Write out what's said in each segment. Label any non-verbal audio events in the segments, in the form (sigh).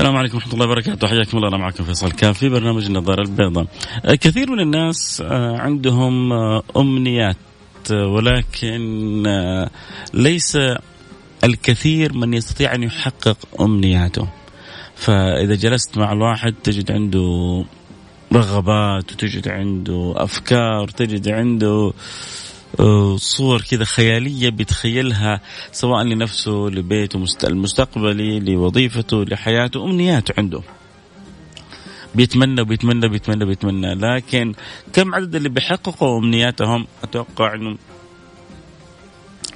السلام عليكم ورحمة الله وبركاته. حياكم الله. أنا معكم فيصل كاف في برنامج النظارة البيضاء. آه، كثير من الناس آه، عندهم آه، أمنيات ولكن ليس الكثير من يستطيع أن يحقق أمنياته. فإذا جلست مع الواحد تجد عنده رغبات وتجد عنده أفكار تجد عنده صور كذا خيالية بيتخيلها سواء لنفسه لبيته المستقبلي لوظيفته لحياته امنيات عنده. بيتمنى وبيتمنى بيتمنى بيتمنى. لكن كم عدد اللي بيحققوا أمنياتهم؟ أتوقع إنه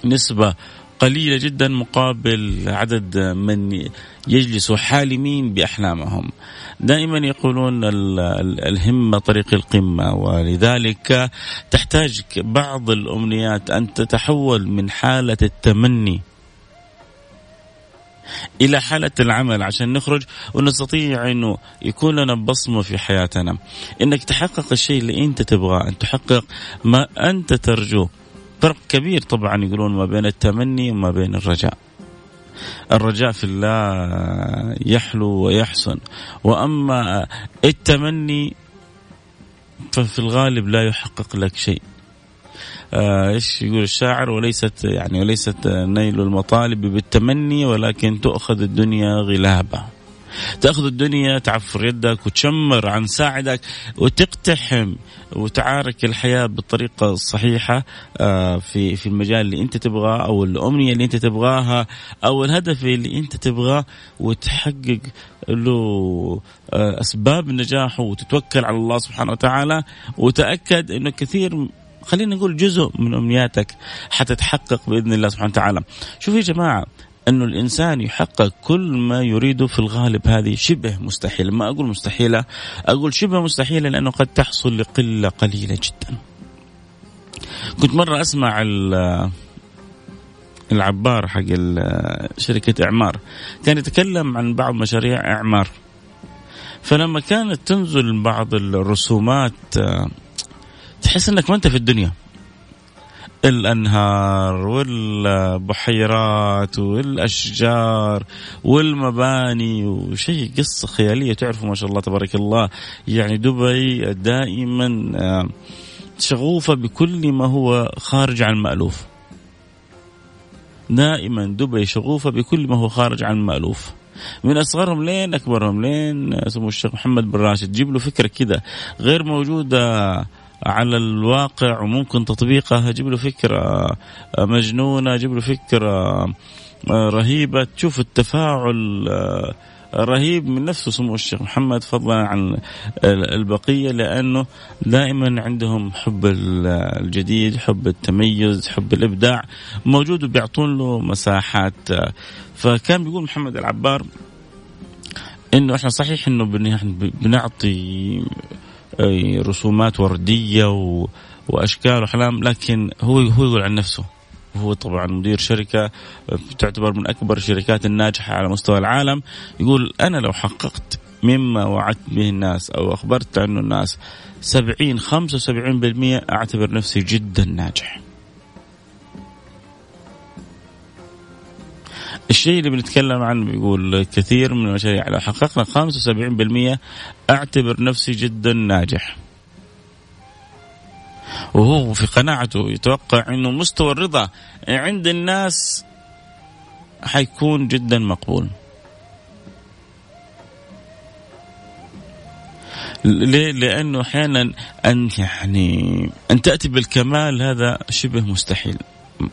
نسبة قليلة جدا مقابل عدد من يجلسوا حالمين بأحلامهم. دائما يقولون الهمة طريق القمة ولذلك تحتاج بعض الأمنيات أن تتحول من حالة التمني إلى حالة العمل. عشان نخرج ونستطيع إنه يكون لنا بصمة في حياتنا. إنك تحقق الشيء اللي أنت تبغاه أن تحقق ما أنت ترجوه. فرق كبير طبعا يقولون ما بين التمني وما بين الرجاء. الرجاء في الله يحلو ويحسن. وأما التمني ففي الغالب لا يحقق لك شيء. آه، إيش يقول الشاعر؟ وليست يعني وليست نيل المطالب بالتمني ولكن تؤخذ الدنيا غلابة. تاخذ الدنيا تعفر يدك وتشمر عن ساعدك وتقتحم وتعارك الحياة بالطريقة الصحيحة آه، في في المجال اللي أنت تبغاه أو الأمنية اللي أنت تبغاها أو الهدف اللي أنت تبغاه وتحقق له آه، أسباب نجاحه وتتوكل على الله سبحانه وتعالى وتأكد إنه كثير خلينا نقول جزء من أمنياتك حتتحقق بإذن الله سبحانه وتعالى. شوفوا يا جماعة أنه الإنسان يحقق كل ما يريده في الغالب. هذه شبه مستحيلة. ما أقول مستحيلة أقول شبه مستحيلة لأنه قد تحصل لقلة قليلة جدا. كنت مرة أسمع العبار حق شركة إعمار. كان يتكلم عن بعض مشاريع إعمار. فلما كانت تنزل بعض الرسومات تحس إنك ما أنت في الدنيا. الأنهار والبحيرات والأشجار والمباني وشيء قصة خيالية تعرفوا ما شاء الله تبارك الله. يعني دبي دائما آه، شغوفة بكل ما هو خارج عن المألوف. دائما دبي شغوفة بكل ما هو خارج عن المألوف. من أصغرهم لين أكبرهم لين سمو الشيخ محمد بن راشد. جيب له فكرة كذا غير موجودة على الواقع وممكن تطبيقها. أجيب له فكرة مجنونة أجيب له فكرة رهيبة. تشوف التفاعل رهيب من نفسه سمو الشيخ محمد فضلا عن البقية لأنه دائما عندهم حب الجديد، حب التميز، حب الإبداع. موجود وبيعطون له مساحات. فكان بيقول محمد العبار إنه إحنا صحيح إنه بنعطي رسومات وردية و... وأشكال وأحلام لكن هو هو يقول عن نفسه هو طبعا مدير شركة تعتبر من أكبر الشركات الناجحة على مستوى العالم يقول أنا لو حققت مما وعدت به الناس أو أخبرت عنه الناس 70 75% أعتبر نفسي جدا ناجح. الشيء اللي بنتكلم عنه بيقول كثير من المشاريع لو حققنا 75% أعتبر نفسي جدا ناجح. وهو في قناعته يتوقع إنه مستوى الرضا عند الناس حيكون جدا مقبول. ليه؟ لأنه أحيانا أن يعني أن تأتي بالكمال هذا شبه مستحيل.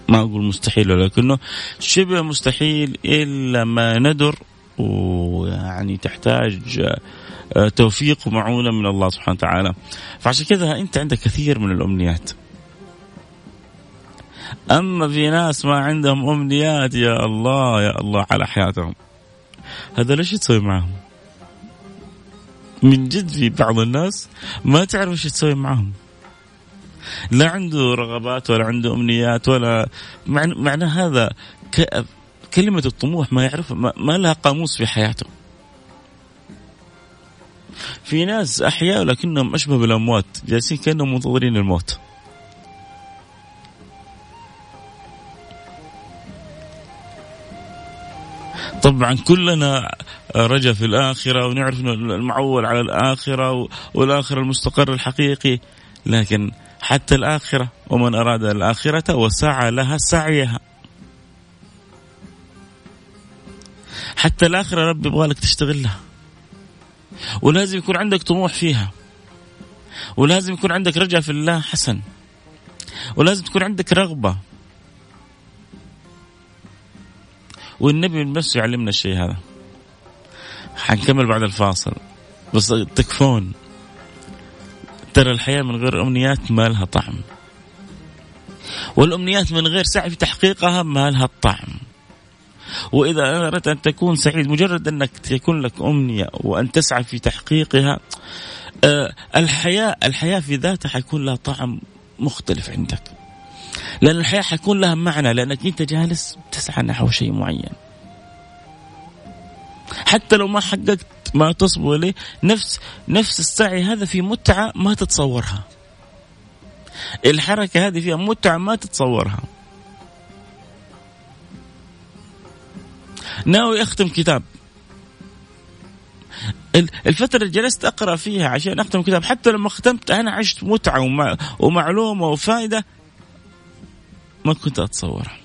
ما أقول مستحيل ولكنه شبه مستحيل إلا ما ندر ويعني تحتاج آه، توفيق ومعونة من الله سبحانه وتعالى. فعشان كذا أنت عندك كثير من الأمنيات. أما في ناس ما عندهم أمنيات يا الله يا الله على حياتهم. هذا ليش تسوي معهم؟ من جد في بعض الناس ما تعرف إيش تسوي معهم. لا عنده رغبات ولا عنده أمنيات ولا معنى, معنى هذا ك... كلمة الطموح ما يعرف ما, ما لها قاموس في حياته. في ناس أحياء لكنهم أشبه بالأموات جالسين كأنهم منتظرين الموت. طبعا كلنا رجا في الآخرة ونعرف المعول على الآخرة والآخرة المستقر الحقيقي لكن حتى الآخرة. ومن أراد الآخرة وسعى لها سعيها. حتى الآخرة رب يبغى تشتغل لها ولازم يكون عندك طموح فيها. ولازم يكون عندك رجاء في الله حسن. ولازم تكون عندك رغبة. والنبي بنفسه يعلمنا الشيء هذا. حنكمل بعد الفاصل. بس تكفون. ترى الحياة من غير أمنيات ما لها طعم. والأمنيات من غير سعي في تحقيقها ما لها طعم. وإذا أردت أن تكون سعيد مجرد أنك يكون لك أمنية وأن تسعى في تحقيقها آه، الحياة الحياة في ذاتها حيكون لها طعم مختلف عندك. لأن الحياة حيكون لها معنى لأنك أنت جالس تسعى نحو شيء معين. حتى لو ما حققت ما تصبو إليه نفس نفس السعي هذا في متعة ما تتصورها. الحركة هذه فيها متعة ما تتصورها. ناوي أختم كتاب. الفترة اللي جلست أقرأ فيها عشان أختم كتاب حتى لما ختمت أنا عشت متعة ومعلومة وفائدة ما كنت أتصورها.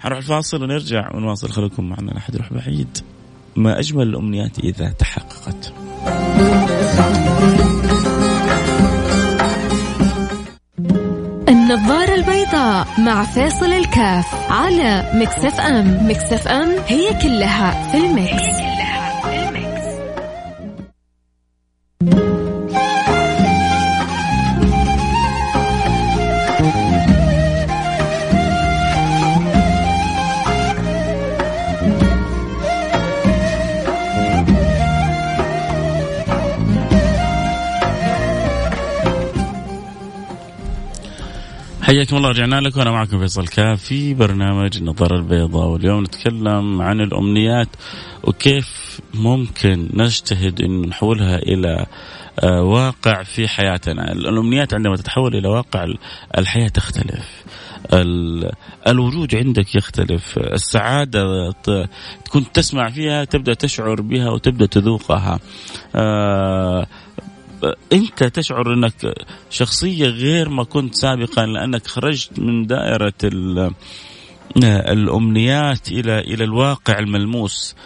حنروح الفاصل ونرجع ونواصل. خليكم معنا لا أحد يروح بعيد. ما أجمل الأمنيات إذا تحققت النظارة البيضاء مع فيصل الكاف على Mix FM Mix FM هي كلها في ال mix. حياكم الله رجعنا لكم. وأنا معكم فيصل كاف في برنامج النظاره البيضاء واليوم نتكلم عن الأمنيات وكيف ممكن نجتهد إن نحولها إلى آه، واقع في حياتنا. الأمنيات عندما تتحول إلى واقع الحياة تختلف. الوجود عندك يختلف. السعادة تكون تسمع فيها تبدأ تشعر بها وتبدأ تذوقها. آه، أنت تشعر أنك شخصية غير ما كنت سابقا لأنك خرجت من دائرة الأمنيات إلى إلى الواقع الملموس.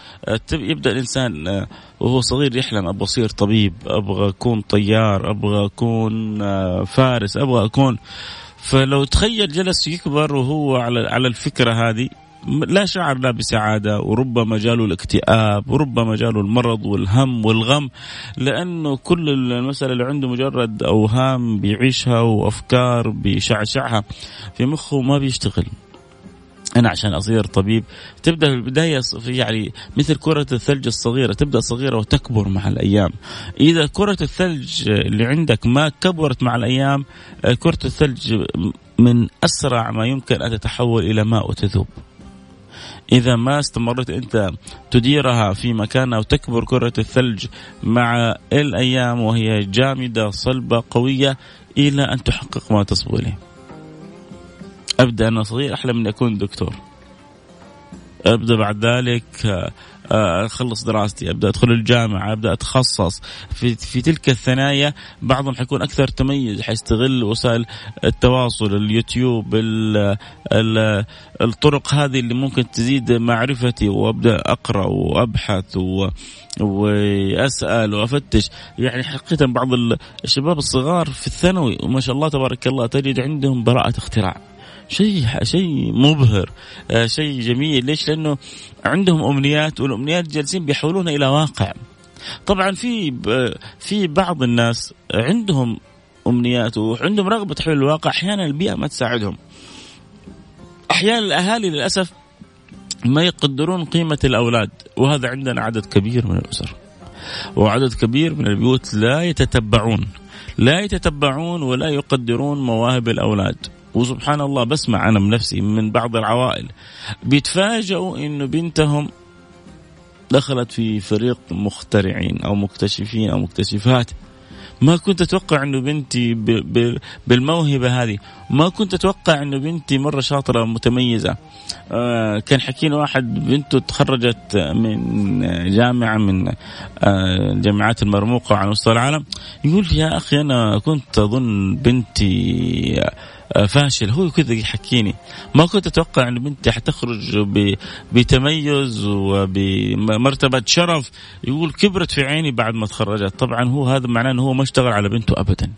يبدأ الإنسان وهو صغير يحلم أبغى أصير طبيب أبغى أكون طيار أبغى أكون فارس أبغى أكون. فلو تخيل جلس يكبر وهو على على الفكرة هذه لا شعر لا بسعادة وربما جاله الاكتئاب وربما جاله المرض والهم والغم لأنه كل المسألة اللي عنده مجرد أوهام بيعيشها وأفكار بيشعشعها في مخه ما بيشتغل. أنا عشان أصير طبيب تبدأ في البداية يعني مثل كرة الثلج الصغيرة تبدأ صغيرة وتكبر مع الأيام. إذا كرة الثلج اللي عندك ما كبرت مع الأيام كرة الثلج من أسرع ما يمكن أن تتحول إلى ماء وتذوب. إذا ما استمرت أنت تديرها في مكانها وتكبر كرة الثلج مع الأيام وهي جامدة صلبة قوية إلى أن تحقق ما تصبو إليه. أبدأ أنا صغير أحلم أني أكون دكتور. أبدأ بعد ذلك آه، أخلص دراستي أبدأ أدخل الجامعة أبدأ أتخصص. في في تلك الثنايا بعضهم حيكون أكثر تميز حيستغل وسائل التواصل اليوتيوب ال ال الطرق هذه اللي ممكن تزيد معرفتي وأبدأ أقرأ وأبحث و وأسأل وأفتش. يعني حقيقة بعض الشباب الصغار في الثانوي وما شاء الله تبارك الله تجد عندهم براءة اختراع. شيء شيء مبهر آه، شيء جميل. ليش؟ لأنه عندهم أمنيات والأمنيات جالسين بيحولونها إلى واقع. طبعا في في بعض الناس عندهم أمنيات وعندهم رغبة تحويل الواقع. أحيانا البيئة ما تساعدهم. أحيانا الأهالي للأسف ما يقدرون قيمة الأولاد وهذا عندنا عدد كبير من الأسر. وعدد كبير من البيوت لا يتتبعون لا يتتبعون ولا يقدرون مواهب الأولاد. وسبحان الله بسمع أنا بنفسي من بعض العوائل. بيتفاجئوا إنه بنتهم دخلت في فريق مخترعين أو مكتشفين أو مكتشفات. ما كنت أتوقع إنه بنتي بالموهبة هذه. ما كنت أتوقع إنه بنتي مرة شاطرة متميزة. آه كان حكينا واحد بنته تخرجت من جامعة من آه الجامعات المرموقة على مستوى العالم. يقول يا أخي أنا كنت أظن بنتي فاشل. هو كذا يحكيني. ما كنت أتوقع إن بنتي حتخرج بتميز وبمرتبة شرف. يقول كبرت في عيني بعد ما تخرجت. طبعا هو هذا معناه انه هو ما اشتغل على بنته ابدا.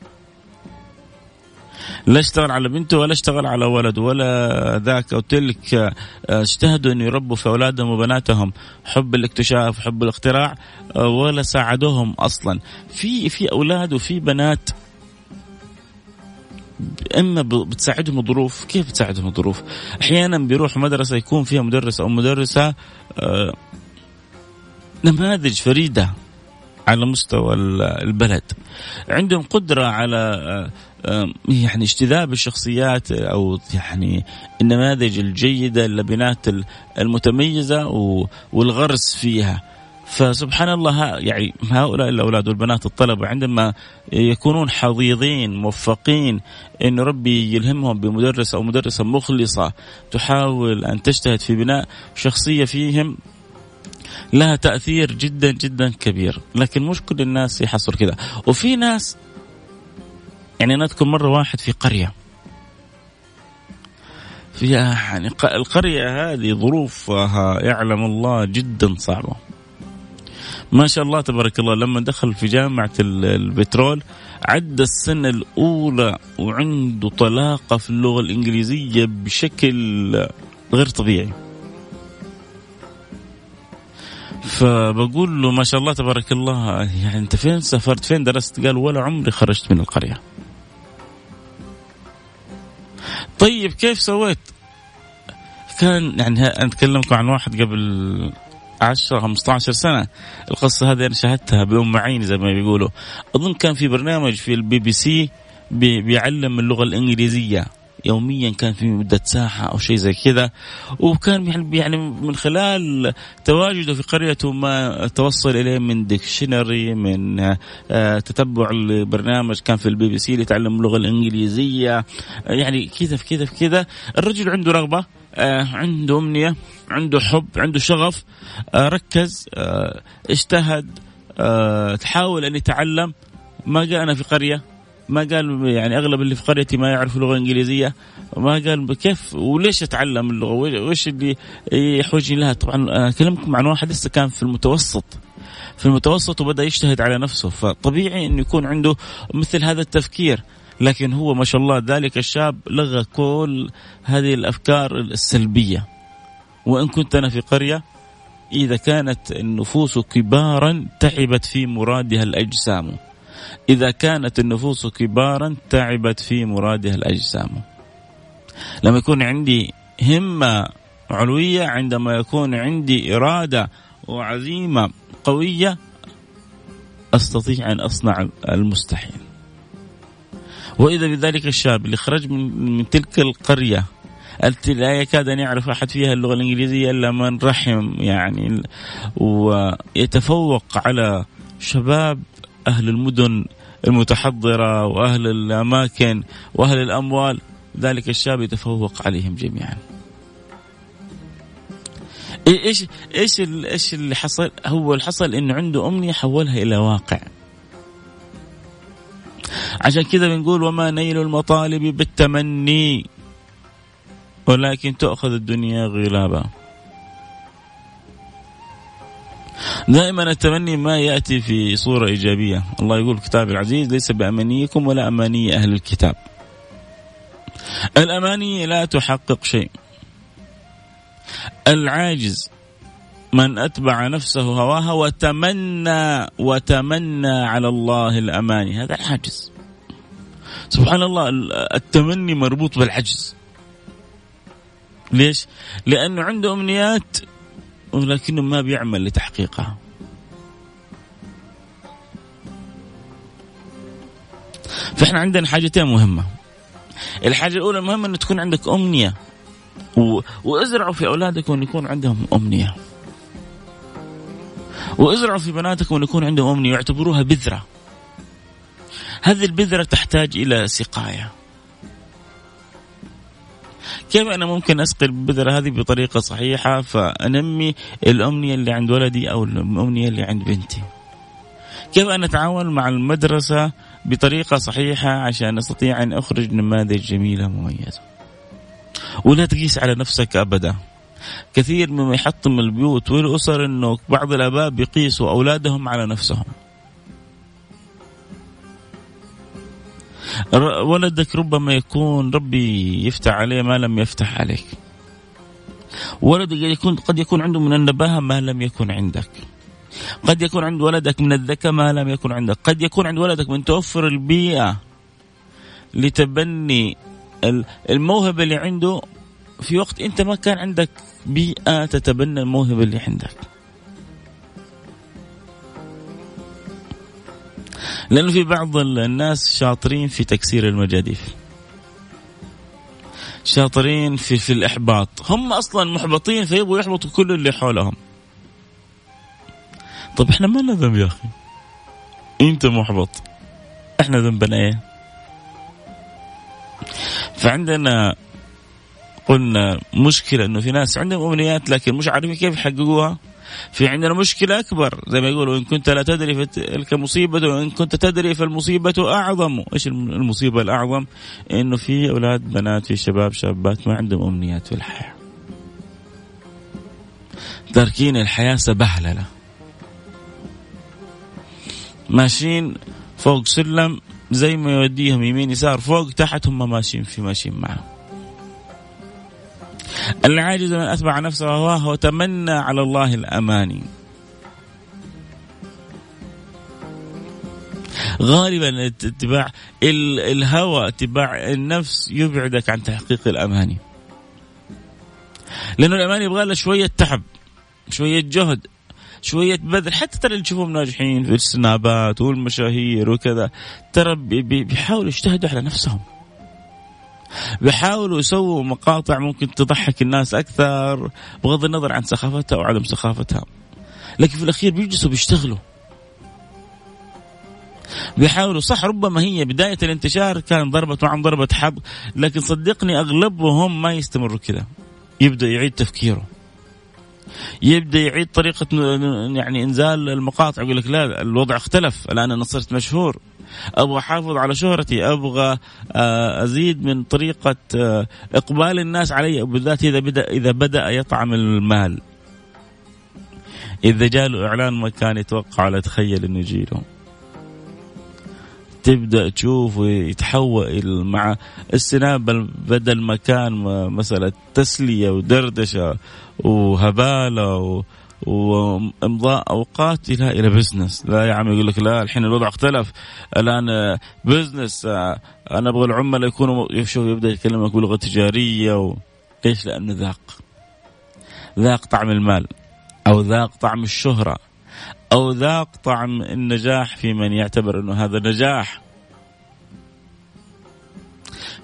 لا اشتغل على بنته ولا اشتغل على ولد ولا ذاك أو تلك. آه، اجتهدوا أن يربوا في أولادهم وبناتهم. حب الاكتشاف وحب الاختراع آه، ولا ساعدوهم أصلا. في في أولاد وفي بنات إما بتساعدهم الظروف. كيف بتساعدهم الظروف؟ أحيانا بيروح مدرسة يكون فيها مدرس أو مدرسة آه، نماذج فريدة على مستوى البلد. عندهم قدرة على آه، آه، يعني اجتذاب الشخصيات أو يعني النماذج الجيدة اللبنات المتميزة والغرس فيها. فسبحان الله يعني هؤلاء الأولاد والبنات الطلبة عندما يكونون حظيظين موفقين إن ربي يلهمهم بمدرس أو مدرسة مخلصة تحاول أن تجتهد في بناء شخصية فيهم لها تأثير جدا جدا كبير. لكن مش كل الناس يحصل كذا. وفي ناس يعني أنا أذكر مرة واحد في قرية. فيها يعني القرية هذه ظروفها يعلم الله جدا صعبة. ما شاء الله تبارك الله. لما دخل في جامعة البترول عدى السنة الأولى وعنده طلاقة في اللغة الإنجليزية بشكل غير طبيعي. فبقول له ما شاء الله تبارك الله يعني أنت فين سافرت؟ فين درست؟ قال ولا عمري خرجت من القرية. طيب كيف سويت؟ كان يعني أنا أتكلمكم عن واحد قبل 10 15 سنة. القصة هذه أنا شاهدتها بأم عيني زي ما بيقولوا. أظن كان في برنامج في البي بي سي بي بيعلم اللغة الإنجليزية. يوميا كان في مدة ساعة أو شيء زي كذا. وكان يعني, من خلال تواجده في قريته ما توصل إليه من dictionary من آه، تتبع البرنامج كان في البي بي سي ليتعلم اللغة الإنجليزية. يعني كذا في كذا في كذا. الرجل عنده رغبة عنده أمنية عنده حب عنده شغف آه، ركز اجتهد تحاول أن يتعلم. ما جاء أنا في قرية ما قال يعني أغلب اللي في قريتي ما يعرفوا اللغة الانجليزيه ما قال كيف وليش أتعلم اللغة؟ وإيش اللي يحوجني لها؟ طبعا أكلمكم عن واحد لسه كان في المتوسط. في المتوسط وبدأ يجتهد على نفسه. فطبيعي انه يكون عنده مثل هذا التفكير. لكن هو ما شاء الله ذلك الشاب لغى كل هذه الأفكار السلبية. وإن كنت أنا في قرية إذا كانت النفوس كبارا تعبت في مرادها الأجسام. إذا كانت النفوس كبارا تعبت في مرادها الأجسام. لما يكون عندي همة علوية عندما يكون عندي إرادة وعزيمة قوية أستطيع أن أصنع المستحيل. وإذا بذلك الشاب اللي خرج من, من تلك القرية التي لا يكاد أن يعرف أحد فيها اللغة الإنجليزية إلا من رحم يعني ويتفوق على شباب أهل المدن المتحضرة وأهل الأماكن وأهل الأموال ذلك الشاب يتفوق عليهم جميعا إيش إيش إيش اللي حصل؟ هو اللي حصل انه عنده أمنية حولها إلى واقع. عشان كذا بنقول وما نيل المطالب بالتمني ولكن تؤخذ الدنيا غلابا. دائما التمني ما يأتي في صورة إيجابية، الله يقول في كتاب العزيز ليس بأمانيكم ولا أماني أهل الكتاب. الأماني لا تحقق شيء. العاجز من أتبع نفسه هواها وتمنى وتمنى على الله الأماني، هذا العاجز. سبحان الله التمني مربوط بالعجز. ليش؟ لأنه عنده أمنيات ولكنه ما بيعمل لتحقيقها. فإحنا عندنا حاجتين مهمة. الحاجة الأولى مهمة أن تكون عندك أمنية. و... وازرعوا في أولادكم أن يكون عندهم أمنية. وازرعوا في بناتكم أن يكون عندهم أمنية يعتبروها بذرة. هذه البذرة تحتاج إلى سقاية. كيف أنا ممكن أسقي البذرة هذه بطريقة صحيحة؟ فأنمي الأمنية اللي عند ولدي أو الأمنية اللي عند بنتي. كيف أنا اتعاون مع المدرسة بطريقة صحيحة عشان أستطيع أن أخرج نماذج جميلة مميزة؟ ولا تقيس على نفسك ابدا. كثير مما يحطم البيوت والأسر إنه بعض الأباء بيقيسوا أولادهم على نفسهم. ولدك ربما يكون ربي يفتح عليه ما لم يفتح عليك. ولدك يكون قد يكون عنده من النباهة ما لم يكن عندك. قد يكون عند ولدك من الذكاء ما لم يكن عندك. قد يكون عند ولدك من توفر البيئة لتبني الموهبة اللي عنده. في وقت أنت ما كان عندك بيئة تتبنى الموهبة اللي عندك. لأنه في بعض الناس شاطرين في تكسير المجاديف. شاطرين في في الإحباط. هم أصلا محبطين فيبغوا يحبطوا كل اللي حولهم. طب إحنا ما لنا ذنب يا أخي؟ أنت محبط. إحنا ذنبنا إيه؟ فعندنا قلنا مشكلة إنه في ناس عندهم أمنيات لكن مش عارفين كيف يحققوها. في عندنا مشكلة أكبر زي ما يقولوا إن كنت لا تدري فتلك مصيبة وإن كنت تدري فالمصيبة أعظم. إيش المصيبة الأعظم؟ إنه في أولاد بنات في شباب شابات ما عندهم أمنيات في الحياة. تاركين الحياة سبهللة ماشيين فوق سلم زي ما يوديهم يمين يسار فوق تحت هم ماشيين في ماشيين معه العاجز من أتبع نفسه هواه وتمنى على الله الأماني غالبا اتباع الهوى اتباع النفس يبعدك عن تحقيق الاماني لأنه الاماني يبغى له شوية تعب شوية جهد شوية بذل. حتى ترى اللي تشوفهم ناجحين في السنابات والمشاهير وكذا ترى بيحاولوا يجتهدوا على نفسهم. بيحاولوا يسووا مقاطع ممكن تضحك الناس أكثر بغض النظر عن سخافتها أو عدم سخافتها. لكن في الأخير بيجلسوا بيشتغلوا. بيحاولوا صح ربما هي بداية الانتشار كان ضربة معهم ضربة حظ لكن صدقني أغلبهم ما يستمروا كذا. يبدأ يعيد تفكيره. يبدأ يعيد طريقة يعني إنزال المقاطع يقول لك لا الوضع اختلف الآن أنا صرت مشهور. أبغى أحافظ على شهرتي أبغى آه، أزيد من طريقة آه، إقبال الناس علي. بالذات إذا بدأ إذا بدأ يطعم المال إذا جاء اعلان مكان يتوقع لا تخيل إنه يجي له تبدأ تشوف ويتحول مع السناب بدل ما كان مسألة تسلية ودردشة وهبالة وامضاء أوقات إلى إلى بزنس لا يا عم يقول لك لا الحين الوضع اختلف. الآن بزنس أنا أبغى العملاء يكونوا شوف يبدأ يكلمك بلغة تجارية و... ليش؟ لأنه ذاق. ذاق طعم المال أو ذاق طعم الشهرة أو ذاق طعم النجاح في من يعتبر إنه هذا نجاح.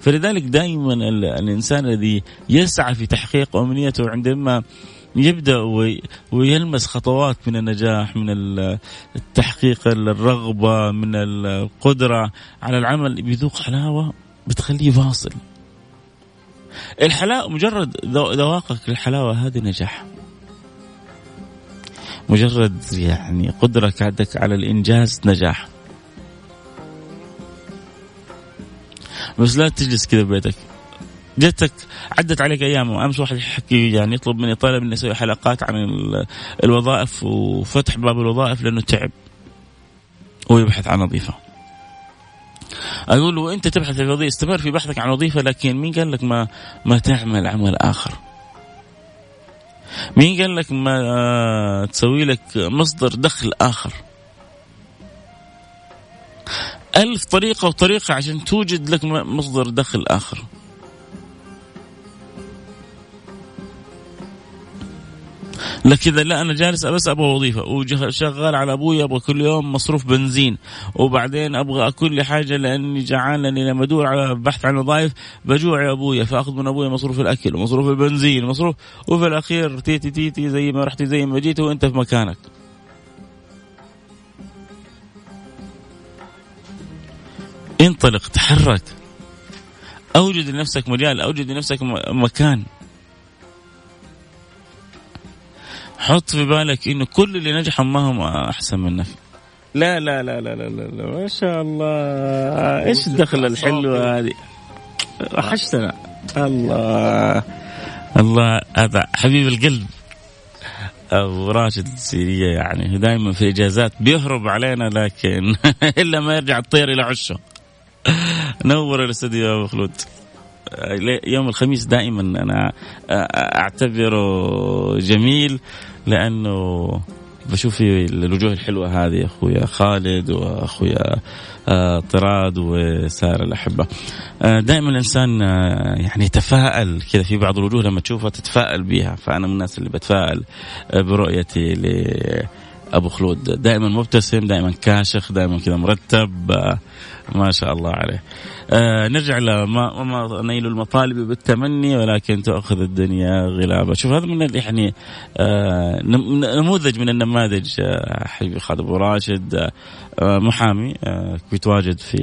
فلذلك دائما الإنسان الذي يسعى في تحقيق أمنيته عندما يبدأ ويلمس خطوات من النجاح من التحقيق الرغبة من القدرة على العمل بيذوق حلاوة بتخليه واصل. الحلاوة مجرد ذواقك للحلاوة هذه نجاح. مجرد يعني قدرة عندك على الإنجاز نجاح. بس لا تجلس كذا ببيتك جتك عدت عليك أيام امس واحد يحكي يعني يطلب مني طلب إني أسوي حلقات عن الوظائف وفتح باب الوظائف لأنه تعب ويبحث عن وظيفة. أقول له تبحث عن وظيفة استمر في بحثك عن وظيفة لكن مين قال لك ما ما تعمل عمل آخر؟ مين قال لك ما تسوي لك مصدر دخل آخر ألف طريقة وطريقة عشان توجد لك مصدر دخل آخر لكن لا أنا جالس بس أبغى وظيفة وشغال على أبوي أبغى كل يوم مصروف بنزين وبعدين أبغى لي حاجة لأني جعان لاني لما أدور على بحث عن وظائف بجوع يا ابويا فأخذ من ابويا مصروف الأكل ومصروف البنزين ومصروف وفي الأخير تيتي تيتي زي ما رحتي زي ما جيت وأنت في مكانك. انطلق تحرك. أوجد لنفسك مجال أوجد لنفسك مكان. حط في بالك انه كل اللي نجحوا ما هم أحسن منك. لا لا لا لا لا لا, لا. ما شاء الله. إيش الدخلة الحلوة هذه؟ وحشتنا. الله. الله هذا حبيب القلب. أبو راشد السيرية يعني دائما في إجازات بيهرب علينا لكن (laughs) إلا ما يرجع الطير إلى عشه (laughs) نور الاستوديو يا ابو خلود يوم الخميس دائما أنا أعتبره جميل لأنه بشوف الوجوه الحلوة هذه أخويا خالد وأخويا آه، طراد وسائر الأحبة. آه، دائما الإنسان آه، يعني يتفائل كذا في بعض الوجوه لما تشوفها تتفائل بها فأنا من الناس اللي بتفائل برؤيتي ابو خلود. دائما مبتسم دائما كاشخ دائما كذا مرتب. ما شاء الله عليه. آه نرجع لما ما نيل المطالب بالتمني ولكن تأخذ الدنيا غلابة. شوف هذا من يعني آه نموذج من النماذج آه حبيبي خالد أبو راشد. آه محامي آه بيتواجد في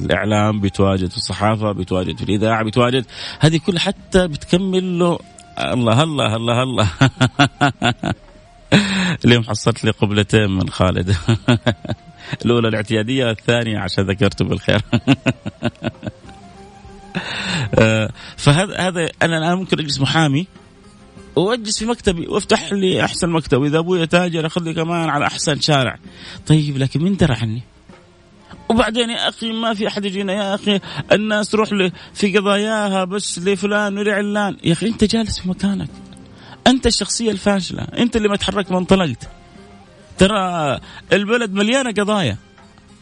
الإعلام بيتواجد في الصحافة بيتواجد في الإذاعة بيتواجد هذه كلها حتى بتكمل له الله الله الله الله. (laughs) اليوم حصلت لي قبلتين من خالد. (laughs) الاولى الاعتيادية الثانية عشان ذكرته بالخير. (laughs) آه، فهذا هذا أنا الان ممكن أجلس محامي وأجلس في مكتبي وأفتح لي أحسن مكتب. وإذا أبوي تاجر أخذ لي كمان على أحسن شارع. طيب لكن مين درى عني؟ وبعدين يا أخي ما في أحد يجينا. يا أخي الناس تروح في قضاياها بس لفلان ولعلان. يا أخي أنت جالس في مكانك. أنت الشخصية الفاشلة. أنت اللي ما تحركت ما انطلقت ترى البلد مليانة قضايا.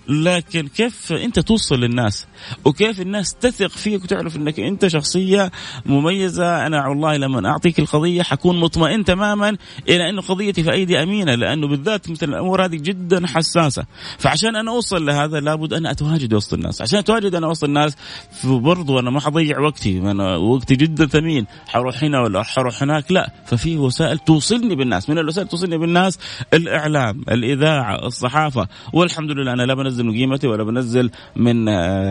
لكن كيف انت توصل للناس؟ وكيف الناس تثق فيك وتعرف انك انت شخصية مميزة؟ أنا والله لما أعطيك القضية حكون مطمئن تماما إلى انه قضيتي في أيدي أمينة لأنه بالذات مثل الأمور هذه جدا حساسة. فعشان أنا أوصل لهذا لابد أن أتواجد وسط الناس. عشان أتواجد أنا وسط الناس برضو أنا ما حضيع وقتي. أنا وقتي جدا ثمين. حروح هنا ولا حروح هناك؟ لا. ففي وسائل توصلني بالناس. من الوسائل توصلني بالناس؟ الإعلام الإذاعة الصحافة. والحمد لله أنا لا بنزل من قيمتي ولا بنزل من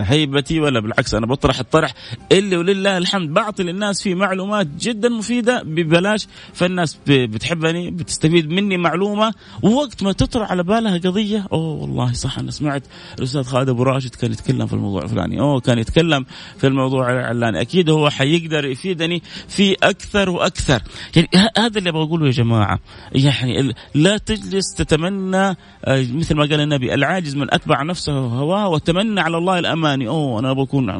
هيبتي ولا بالعكس أنا بطرح الطرح. اللي ولله الحمد بعطي للناس فيه معلومات جدا مفيدة ببلاش. فالناس بتحبني بتستفيد مني معلومة ووقت ما تطرح على بالها قضية. أوه والله صح أنا سمعت الأستاذ خالد أبو راشد كان يتكلم في الموضوع الفلاني. أوه كان يتكلم في الموضوع العلاني. أكيد هو حيقدر يفيدني في أكثر وأكثر. يعني هذا اللي أبغى أقوله يا جماعة. يعني لا تجلس تتمنى آه، مثل ما قال النبي العاجز من اتبع نفسه هواه وتمنى على الله الأماني. أوه أنا بكون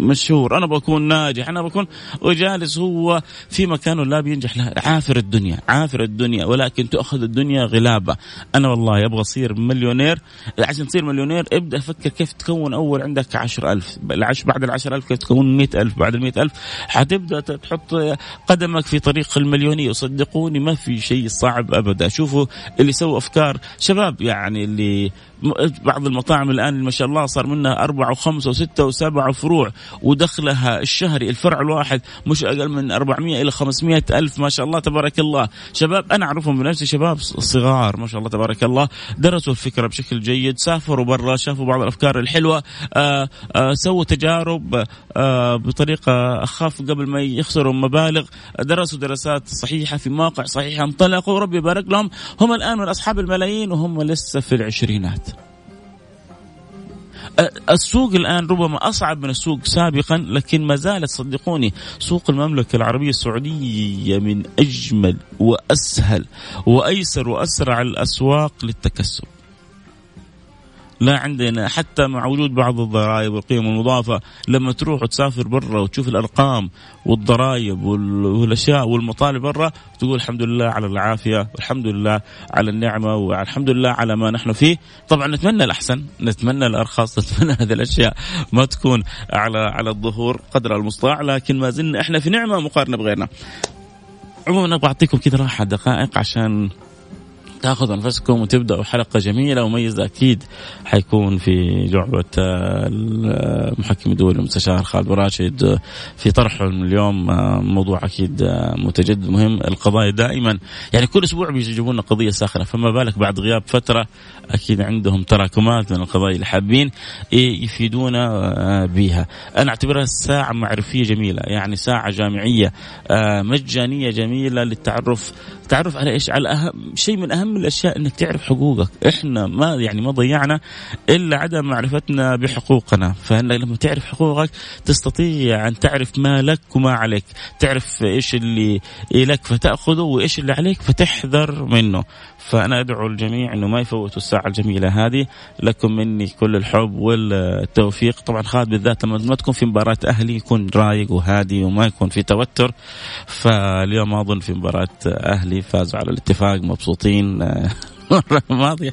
مشهور أنا بكون ناجح أنا بكون وجالس هو في مكانه لا بينجح لا عافر الدنيا عافر الدنيا ولكن تاخذ الدنيا غلابة. أنا والله أبغى أصير مليونير. عشان تصير مليونير ابدأ فكر كيف تكون أول عندك عشر ألف. بعد العشر ألف كيف تكون مئة ألف بعد المئة ألف. حتبدأ تحط قدمك في طريق المليونية صدقوني ما في شيء صعب أبدا. شوفوا اللي سووا أفكار شباب يعني اللي بعض المطاعم الآن ما شاء الله صار منها أربعة وخمسة وستة وسبعة فروع ودخلها الشهري الفرع الواحد مش أقل من 400 إلى 500 ألف ما شاء الله تبارك الله. شباب أنا أعرفهم بنفسي شباب صغار ما شاء الله تبارك الله. درسوا الفكرة بشكل جيد سافروا برا شافوا بعض الأفكار الحلوة. آآ آه، آآ آه، سووا تجارب آه، بطريقة أخف قبل ما يخسروا مبالغ. درسوا دراسات صحيحة في مواقع صحيحة انطلقوا ربي يبارك لهم. هم الآن من أصحاب الملايين وهم لسه في العشرينات. السوق الآن ربما أصعب من السوق سابقا لكن ما زالت صدقوني سوق المملكة العربية السعودية من أجمل وأسهل وأيسر وأسرع الأسواق للتكسب. لا عندنا. حتى مع وجود بعض الضرائب والقيم المضافة لما تروح وتسافر برا وتشوف الأرقام والضرائب والأشياء والمطالب برا تقول الحمد لله على العافية والحمد لله على النعمة والحمد لله على ما نحن فيه. طبعا نتمنى الأحسن نتمنى الأرخص (laughs) نتمنى هذه الأشياء ما تكون على على الظهور قدر المستطاع لكن ما زلنا إحنا في نعمة مقارنة بغيرنا. عموما أبغى أعطيكم كذا راحة دقائق عشان تاخذوا أنفسكم وتبداوا حلقة جميلة ومميزه أكيد حيكون في لعبه المحكم الدولي المستشار خالد راشد في طرحه اليوم. موضوع أكيد متجدد مهم. القضايا دائما يعني كل أسبوع بيجيبوا لنا قضية ساخنة فما بالك بعد غياب فترة أكيد عندهم تراكمات من القضايا اللي حابين يفيدونا بها أنا أعتبرها ساعة معرفية جميلة يعني ساعة جامعية مجانية جميلة للتعرف. تعرف على إيش؟ على أهم شيء من أهم الأشياء إنك تعرف حقوقك. إحنا ما يعني ما ضيعنا إلا عدم معرفتنا بحقوقنا. فإنك لما تعرف حقوقك تستطيع أن تعرف ما لك وما عليك. تعرف إيش اللي لك فتأخذه وإيش اللي عليك فتحذر منه. فأنا أدعو الجميع إنه ما يفوتوا الساعة الجميلة هذه. لكم مني كل الحب والتوفيق. طبعا خالد بالذات لما ما تكون في مباراة أهلي يكون رايق وهادي وما يكون في توتر. فاليوم أظن في مباراة أهلي فازوا على الاتفاق مبسوطين. المره (laughs) الماضيه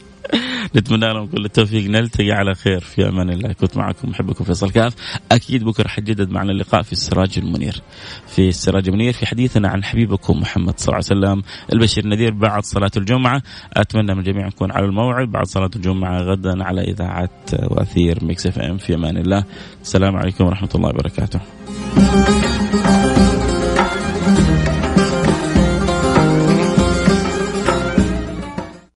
نتمنى لهم كل التوفيق. نلتقي على خير. في أمان الله. كنت معكم. محبكم فيصل كاف. أكيد بكرة حجدد معنا اللقاء في السراج المنير. في السراج المنير في حديثنا عن حبيبكم محمد صلى الله عليه وسلم. البشير النذير بعد صلاة الجمعة. أتمنى من الجميع نكون على الموعد. بعد صلاة الجمعة غدا على إذاعة وأثير Mix FM. في أمان الله. السلام عليكم ورحمة الله وبركاته.